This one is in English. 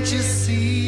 can't you see?